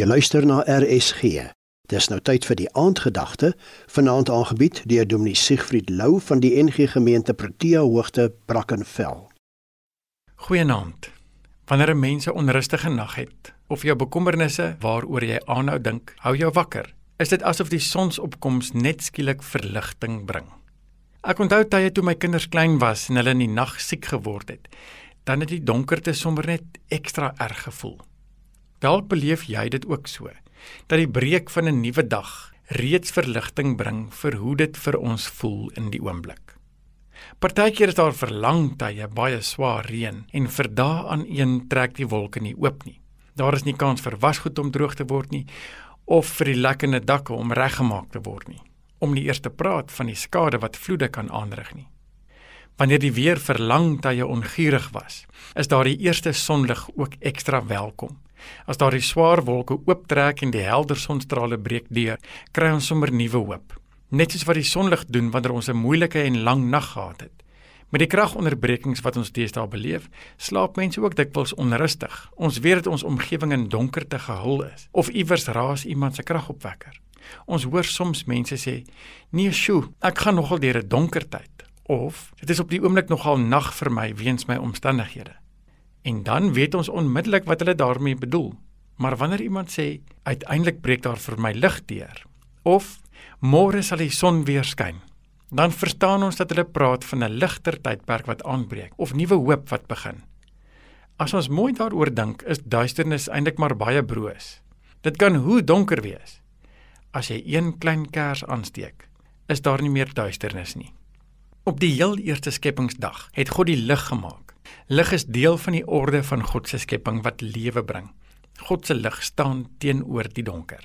Jy luister na RSG. Dis nou tyd vir die aandgedagte, vanaand aangebied deur Dominee Siegfried Lou van die NG Gemeente Protea Hoogte Brackenfell. Goeienaand. Wanneer 'n mens 'n onrustige nag het of jou bekommernisse waaroor jy aanhou dink, hou jou wakker, is dit asof die sonsopkoms net skielik verligting bring. Ek onthou tye toe my kinders klein was en hulle in die nag siek geword het, dan het die donkerte sommer net ekstra erg gevoel. Dalk beleef jy dit ook so dat die breek van 'n nuwe dag reeds verligting bring vir hoe dit vir ons voel in die oomblik. Partykeer is daar verlang tye baie swaar reën en vir dae aan een trek die wolke nie oop nie. Daar is nie kans vir wasgoed om droog te word nie of vir die lekkende dakke om reggemaak te word nie. Om nie eers te praat van die skade wat vloede kan aanrig nie. Wanneer die weer verlang tye onguurig was, is daar die eerste sonlig ook ekstra welkom. As daardie swaar wolke ooptrek en die helder sonstrale breek deur, kry ons sommer nuwe hoop. Net soos wat die sonlig doen wanneer ons 'n moeilike en lang nag gehad het. Met die kragonderbrekings wat ons deesdae beleef, slaap mense ook dikwels onrustig. Ons weet dat ons omgewing in donkerte gehul is of iewers raas iemand se kragopwekker. Ons hoor soms mense sê: "Nee, sjoe, ek gaan nogal deur 'n donker tyd." Of: "Dit is op die oomblik nogal nag vir my weens my omstandighede." En dan weet ons onmiddellik wat hulle daarmee bedoel. Maar wanneer iemand sê uiteindelik breek daar vir my lig deur of môre sal die son weer skyn, dan verstaan ons dat hulle praat van 'n ligter tydperk wat aanbreek of nuwe hoop wat begin. As ons mooi daaroor dink, is duisternis eintlik maar baie broos. Dit kan hoe donker wees. As jy een klein kers aansteek, is daar nie meer duisternis nie. Op die heel eerste skepingsdag het God die lig gemaak Lig is deel van die orde van God se skepping wat lewe bring. God se lig staan teenoor die donker.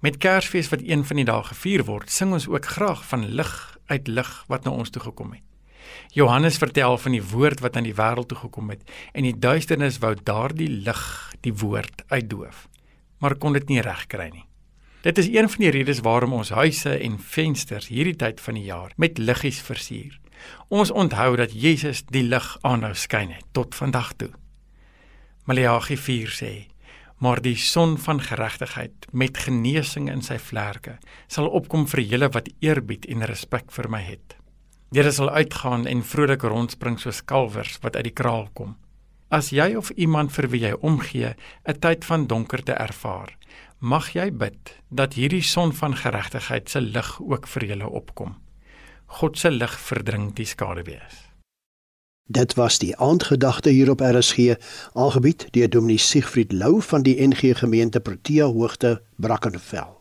Met Kersfees wat een van die dae gevier word, sing ons ook graag van lig uit lig wat na ons toe gekom het. Johannes vertel van die woord wat aan die wêreld toe gekom het en die duisternis wou daardie lig, die woord uitdoof, maar kon dit nie regkry nie. Dit is een van die redes waarom ons huise en vensters hierdie tyd van die jaar met liggies versier. Ons onthou dat Jesus die lig aanhou skyn het tot vandag toe. Maleagi 4 sê: "Maar die son van geregtigheid met genesing in sy vlerke sal opkom vir julle wat eerbied en respek vir my het. Julle sal uitgaan en vrolik rondspring soos kalwers wat uit die kraal kom." As jy of iemand vir wie jy omgee 'n tyd van donkerte ervaar, mag jy bid dat hierdie son van geregtigheid se lig ook vir julle opkom. God se lig verdring die skaduwees. Dit was die aandgedagte hier op RSG, aangebied deur Dominee Siegfried Lou van die NG Gemeente Protea Hoogte Brackenfell.